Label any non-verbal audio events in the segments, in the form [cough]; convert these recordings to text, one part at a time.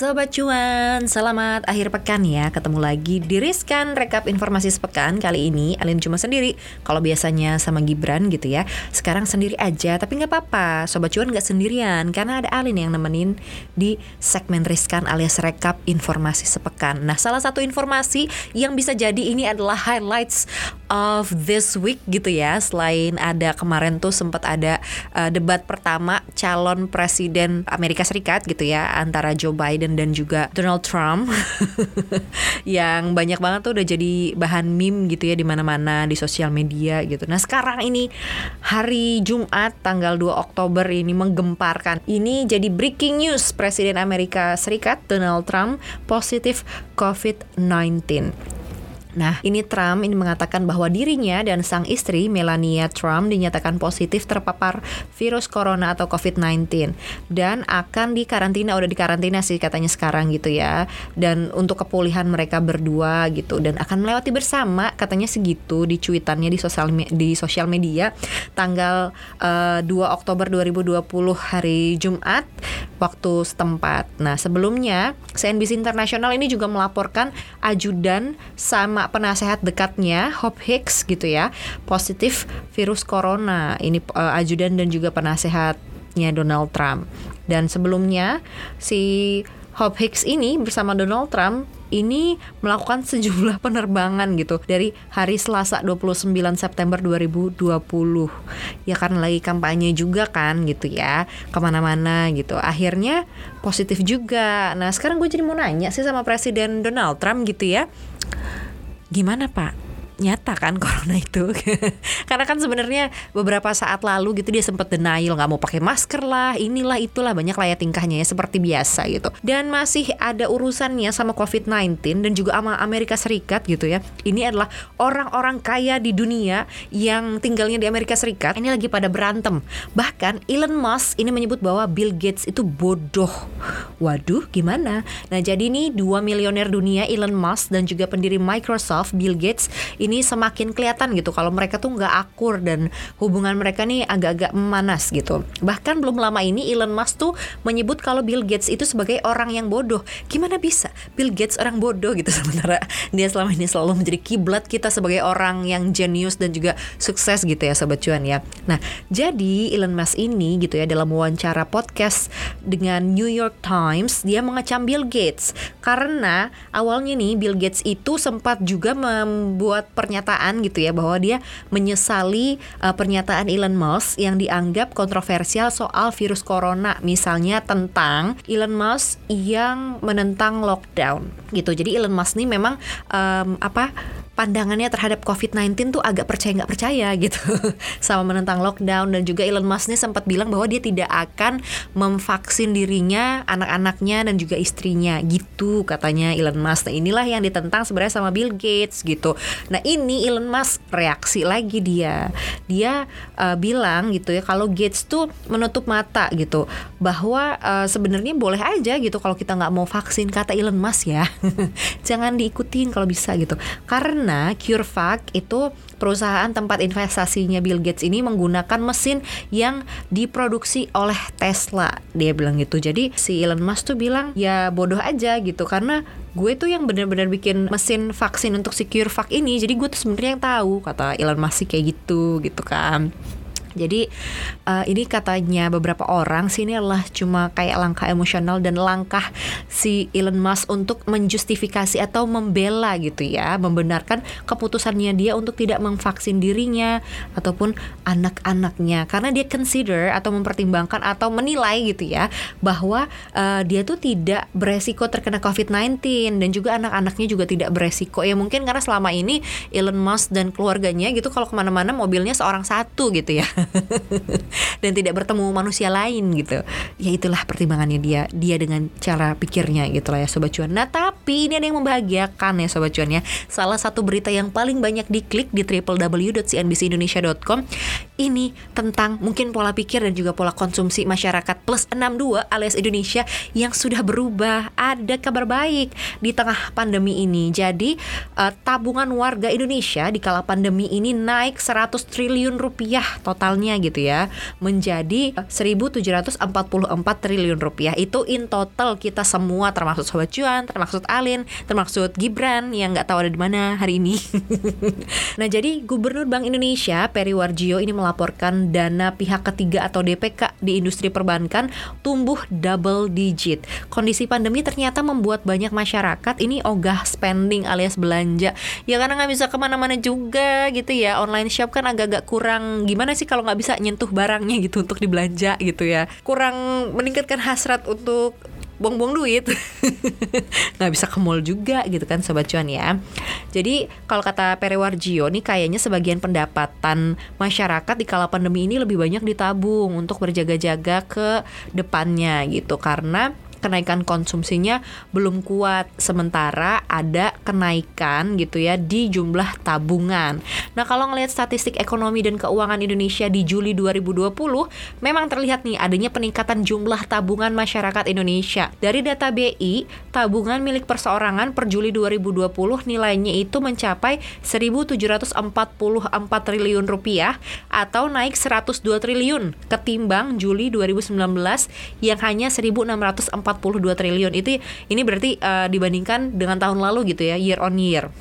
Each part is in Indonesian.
Sobat Cuan, selamat akhir pekan ya. Ketemu lagi di Riskan Rekap Informasi Sepekan Kali ini. Alin cuma sendiri Kalau biasanya sama Gibran gitu ya. Sekarang sendiri aja, tapi nggak apa-apa. Sobat Cuan nggak sendirian Karena ada Alin yang nemenin di segmen Riskan alias Rekap Informasi Sepekan. Nah salah satu informasi yang bisa jadi ini adalah highlights of this week gitu ya Selain ada kemarin tuh sempat ada uh, debat pertama calon presiden Amerika Serikat gitu ya Antara Joe Biden dan juga Donald Trump [laughs] yang banyak banget tuh udah jadi bahan meme gitu ya di mana-mana di sosial media gitu. Nah, sekarang ini hari Jumat tanggal 2 Oktober ini menggemparkan. Ini jadi breaking news Presiden Amerika Serikat Donald Trump positif COVID-19. Nah, ini Trump ini mengatakan bahwa dirinya dan sang istri Melania Trump dinyatakan positif terpapar virus corona atau COVID-19 dan akan dikarantina udah dikarantina sih katanya sekarang gitu ya. Dan untuk kepulihan mereka berdua gitu dan akan melewati bersama katanya segitu di cuitannya di sosial di sosial media tanggal uh, eh, 2 Oktober 2020 hari Jumat waktu setempat. Nah, sebelumnya CNBC Internasional ini juga melaporkan ajudan sama sama penasehat dekatnya Hope Hicks gitu ya positif virus corona ini uh, ajudan dan juga penasehatnya Donald Trump dan sebelumnya si Hope Hicks ini bersama Donald Trump ini melakukan sejumlah [laughs] penerbangan gitu. Dari hari Selasa 29 September 2020 ya karena lagi kampanye juga kan gitu ya. Ke mana-mana gitu. Akhirnya positif juga. Nah sekarang gue jadi mau nanya sih sama Presiden Donald Trump gitu ya. Gimana Pak? Nyata kan corona itu. [laughs] Karena kan sebenarnya beberapa saat lalu gitu dia sempat denial nggak mau pakai masker lah inilah itulah banyak lah ya tingkahnya ya seperti biasa gitu. Dan masih ada urusannya sama COVID-19 dan juga sama Amerika Serikat gitu ya. Ini adalah orang-orang kaya di dunia yang tinggalnya di Amerika Serikat. Ini lagi pada berantem. Bahkan Elon Musk ini menyebut bahwa Bill Gates itu bodoh. Waduh gimana? Nah jadi nih dua milioner dunia Elon Musk dan juga pendiri Microsoft Bill Gates ini ini semakin kelihatan gitu kalau mereka tuh nggak akur dan hubungan mereka nih agak-agak memanas gitu. Bahkan belum lama ini Elon Musk tuh menyebut kalau Bill Gates itu sebagai orang yang bodoh. Gimana bisa Bill Gates orang bodoh gitu [laughs] sementara dia selama ini selalu menjadi kiblat kita sebagai orang yang jenius dan juga sukses gitu ya sobat cuan ya. Nah, jadi Elon Musk ini gitu ya dalam wawancara podcast dengan New York Times dia mengecam Bill Gates karena awalnya nih Bill Gates itu sempat juga membuat pernyataan gitu ya bahwa dia menyesali uh, pernyataan Elon Musk yang dianggap kontroversial soal virus corona misalnya tentang Elon Musk yang menentang lockdown gitu. Jadi Elon Musk ini memang um, apa pandangannya terhadap COVID-19 tuh agak percaya nggak percaya gitu. [laughs] Sama menentang lockdown dan juga Elon Musk ini sempat bilang bahwa dia tidak akan memvaksin dirinya, anak-anaknya dan juga istrinya. Gitu katanya Elon Musk. Nah inilah yang ditentang sebenarnya sama Bill Gates gitu. Nah ini Elon Musk reaksi lagi dia, dia uh, bilang gitu ya kalau Gates tuh menutup mata gitu bahwa uh, sebenarnya boleh aja gitu kalau kita nggak mau vaksin kata Elon Musk ya, [laughs] jangan diikutin kalau bisa gitu. Karena karena CureVac itu perusahaan tempat investasinya Bill Gates ini menggunakan mesin yang diproduksi oleh Tesla. Dia bilang gitu. Jadi si Elon Musk tuh bilang ya bodoh aja gitu karena gue tuh yang benar-benar bikin mesin vaksin untuk si CureVac ini. Jadi gue tuh sebenarnya yang tahu kata Elon Musk kayak gitu gitu kan. Jadi uh, ini katanya beberapa orang sih ini adalah cuma kayak langkah emosional dan langkah si Elon Musk untuk menjustifikasi atau membela gitu ya, membenarkan keputusannya dia untuk tidak memvaksin dirinya ataupun anak-anaknya. Karena dia consider atau mempertimbangkan atau menilai gitu ya bahwa uh, dia tuh tidak beresiko terkena COVID-19 dan juga anak-anaknya juga tidak beresiko. Ya mungkin karena selama ini Elon Musk dan keluarganya gitu kalau ke mana-mana mobilnya seorang satu gitu ya [laughs] dan tidak bertemu manusia lain gitu. Ya itulah pertimbangannya dia, dia dengan cara pikirnya gitu lah ya sobat cuan. Nah tapi ini ada yang membahagiakan ya sobat cuan ya. Salah satu berita yang paling banyak diklik di www.cnbcindonesia.com ini tentang mungkin pola pikir dan juga pola konsumsi masyarakat plus 62 alias Indonesia yang sudah berubah. Ada kabar baik di tengah pandemi ini. Jadi uh, tabungan warga Indonesia di kala pandemi ini naik 100 triliun rupiah totalnya gitu ya menjadi 1744 triliun rupiah. Itu in total kita semua termasuk Sobat Cuan, termasuk Alin, termasuk Gibran yang nggak tahu ada di mana hari ini. [laughs] nah jadi Gubernur Bank Indonesia Peri Warjio ini melaporkan dana pihak ketiga atau DPK di industri perbankan tumbuh double digit. Kondisi pandemi ternyata membuat banyak masyarakat ini ogah spending alias belanja. Ya karena nggak bisa ke mana-mana juga gitu ya. Online shop kan agak-agak kurang gimana sih kalau nggak bisa nyentuh barangnya gitu untuk dibelanja gitu ya. Kurang meningkatkan hasrat untuk buang-buang duit. [laughs] Nggak bisa ke mall juga gitu kan sobat cuan ya. Jadi kalau kata Perewarjio nih kayaknya sebagian pendapatan masyarakat di kala pandemi ini lebih banyak ditabung untuk berjaga-jaga ke depannya gitu. Karena kenaikan konsumsinya belum kuat sementara ada kenaikan gitu ya di jumlah tabungan. Nah, kalau ngelihat statistik ekonomi dan keuangan Indonesia di Juli 2020 memang terlihat nih adanya peningkatan jumlah tabungan masyarakat Indonesia. Dari data BI, tabungan milik perseorangan per Juli 2020 nilainya itu mencapai 1744 triliun rupiah atau naik 102 triliun ketimbang Juli 2019 yang hanya 1640 42 triliun itu ini berarti uh, dibandingkan dengan tahun lalu gitu ya year on year.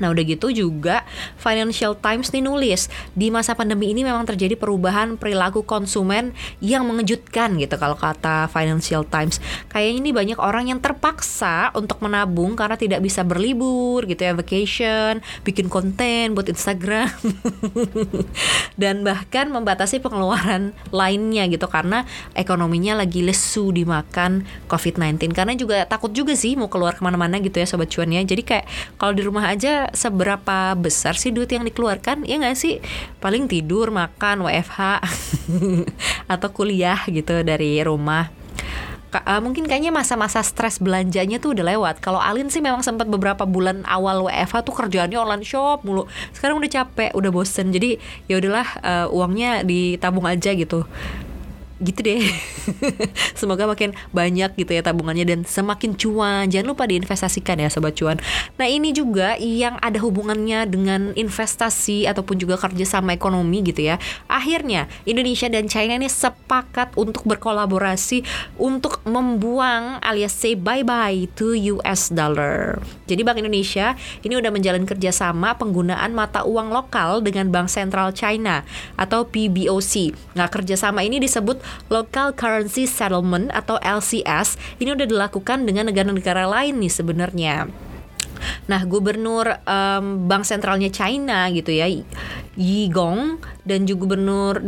Nah udah gitu juga Financial Times nih nulis di masa pandemi ini memang terjadi perubahan perilaku konsumen yang mengejutkan gitu kalau kata Financial Times. Kayaknya ini banyak orang yang terpaksa untuk menabung karena tidak bisa berlibur gitu ya vacation, bikin konten buat Instagram [laughs] dan bahkan membatasi pengeluaran lainnya gitu karena ekonominya lagi lesu dimakan COVID-19 karena juga takut juga sih mau keluar ke mana-mana gitu ya sobat cuan ya. Jadi kayak kalau di rumah aja seberapa besar sih duit yang dikeluarkan ya nggak sih paling tidur makan WFH [laughs] atau kuliah gitu dari rumah uh, mungkin kayaknya masa-masa stres belanjanya tuh udah lewat. Kalau Alin sih memang sempat beberapa bulan awal WFH tuh kerjaannya online shop mulu. Sekarang udah capek, udah bosen. Jadi ya udahlah uh, uangnya ditabung aja gitu gitu deh. [laughs] Semoga makin banyak gitu ya tabungannya dan semakin cuan. Jangan lupa diinvestasikan ya sobat cuan. Nah ini juga yang ada hubungannya dengan investasi ataupun juga kerjasama ekonomi gitu ya. Akhirnya Indonesia dan China ini sepakat untuk berkolaborasi untuk membuang alias say bye bye to US dollar. Jadi Bank Indonesia ini udah menjalin kerjasama penggunaan mata uang lokal dengan Bank Sentral China atau PBOC nah kerjasama ini disebut Local Currency Settlement atau LCS ini udah dilakukan dengan negara-negara lain nih sebenarnya. Nah, gubernur um, bank sentralnya China gitu ya, Yi Gong dan juga gubernur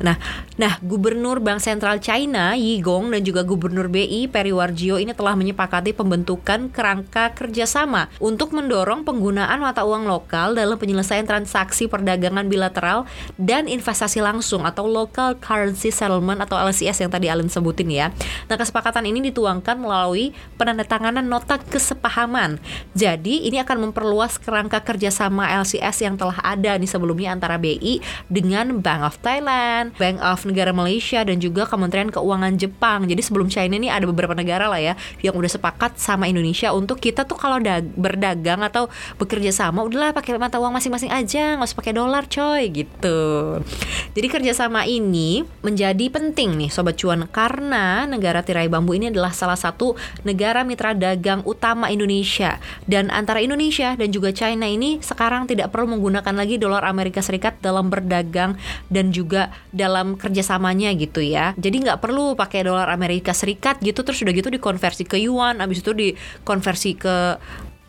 Nah, nah Gubernur Bank Sentral China Yi Gong dan juga Gubernur BI Peri Warjio ini telah menyepakati pembentukan kerangka kerjasama untuk mendorong penggunaan mata uang lokal dalam penyelesaian transaksi perdagangan bilateral dan investasi langsung atau Local Currency Settlement atau LCS yang tadi Allen sebutin ya. Nah, kesepakatan ini dituangkan melalui penandatanganan nota kesepahaman. Jadi, ini akan memperluas kerangka kerjasama LCS yang telah ada nih sebelumnya antara BI dengan Bank of Thailand, Bank of Negara Malaysia dan juga Kementerian Keuangan Jepang. Jadi sebelum China ini ada beberapa negara lah ya yang udah sepakat sama Indonesia untuk kita tuh kalau berdagang atau bekerja sama udahlah pakai mata uang masing-masing aja, nggak usah pakai dolar coy gitu. Jadi kerjasama ini menjadi penting nih sobat cuan karena negara tirai bambu ini adalah salah satu negara mitra dagang utama Indonesia dan antara Indonesia dan juga China ini sekarang tidak perlu menggunakan lagi dolar Amerika Serikat dalam berdagang dan juga dalam kerjasamanya gitu ya. Jadi nggak perlu pakai dolar Amerika Serikat gitu terus udah gitu dikonversi ke yuan, abis itu dikonversi ke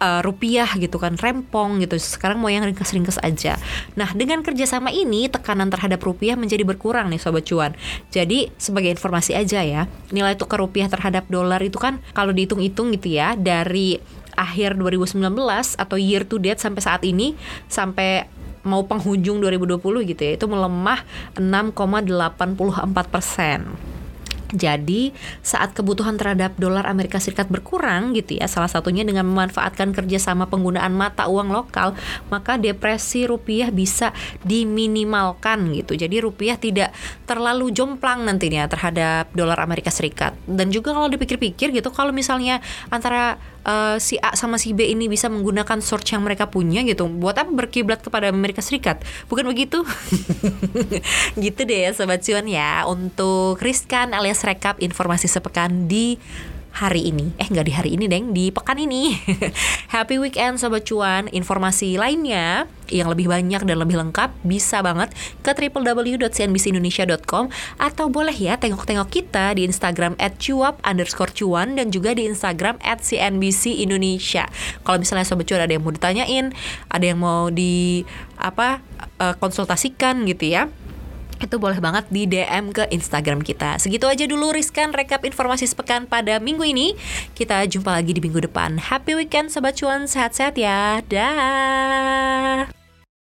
uh, rupiah gitu kan rempong gitu. Sekarang mau yang ringkas-ringkas aja. Nah dengan kerjasama ini tekanan terhadap rupiah menjadi berkurang nih sobat cuan. Jadi sebagai informasi aja ya nilai tukar rupiah terhadap dolar itu kan kalau dihitung-hitung gitu ya dari akhir 2019 atau year to date sampai saat ini sampai mau penghujung 2020 gitu ya itu melemah 6,84 persen. Jadi saat kebutuhan terhadap dolar Amerika Serikat berkurang gitu ya, salah satunya dengan memanfaatkan kerjasama penggunaan mata uang lokal, maka depresi rupiah bisa diminimalkan gitu. Jadi rupiah tidak terlalu jomplang nantinya terhadap dolar Amerika Serikat. Dan juga kalau dipikir-pikir gitu, kalau misalnya antara uh, si A sama si B ini bisa menggunakan source yang mereka punya gitu. Buat apa berkiblat kepada Amerika Serikat? Bukan begitu? [laughs] gitu deh ya sobat cuan ya. Untuk riskan alias rekap informasi sepekan di hari ini. Eh nggak di hari ini deng, di pekan ini. [laughs] Happy weekend sobat cuan. Informasi lainnya yang lebih banyak dan lebih lengkap bisa banget ke www.cnbcindonesia.com atau boleh ya tengok-tengok kita di Instagram at cuap underscore cuan dan juga di Instagram at cnbc Indonesia. Kalau misalnya sobat cuan ada yang mau ditanyain, ada yang mau di apa uh, konsultasikan gitu ya itu boleh banget di DM ke Instagram kita. Segitu aja dulu Riskan rekap informasi sepekan pada minggu ini. Kita jumpa lagi di minggu depan. Happy weekend Sobat Cuan, sehat-sehat ya. Dah.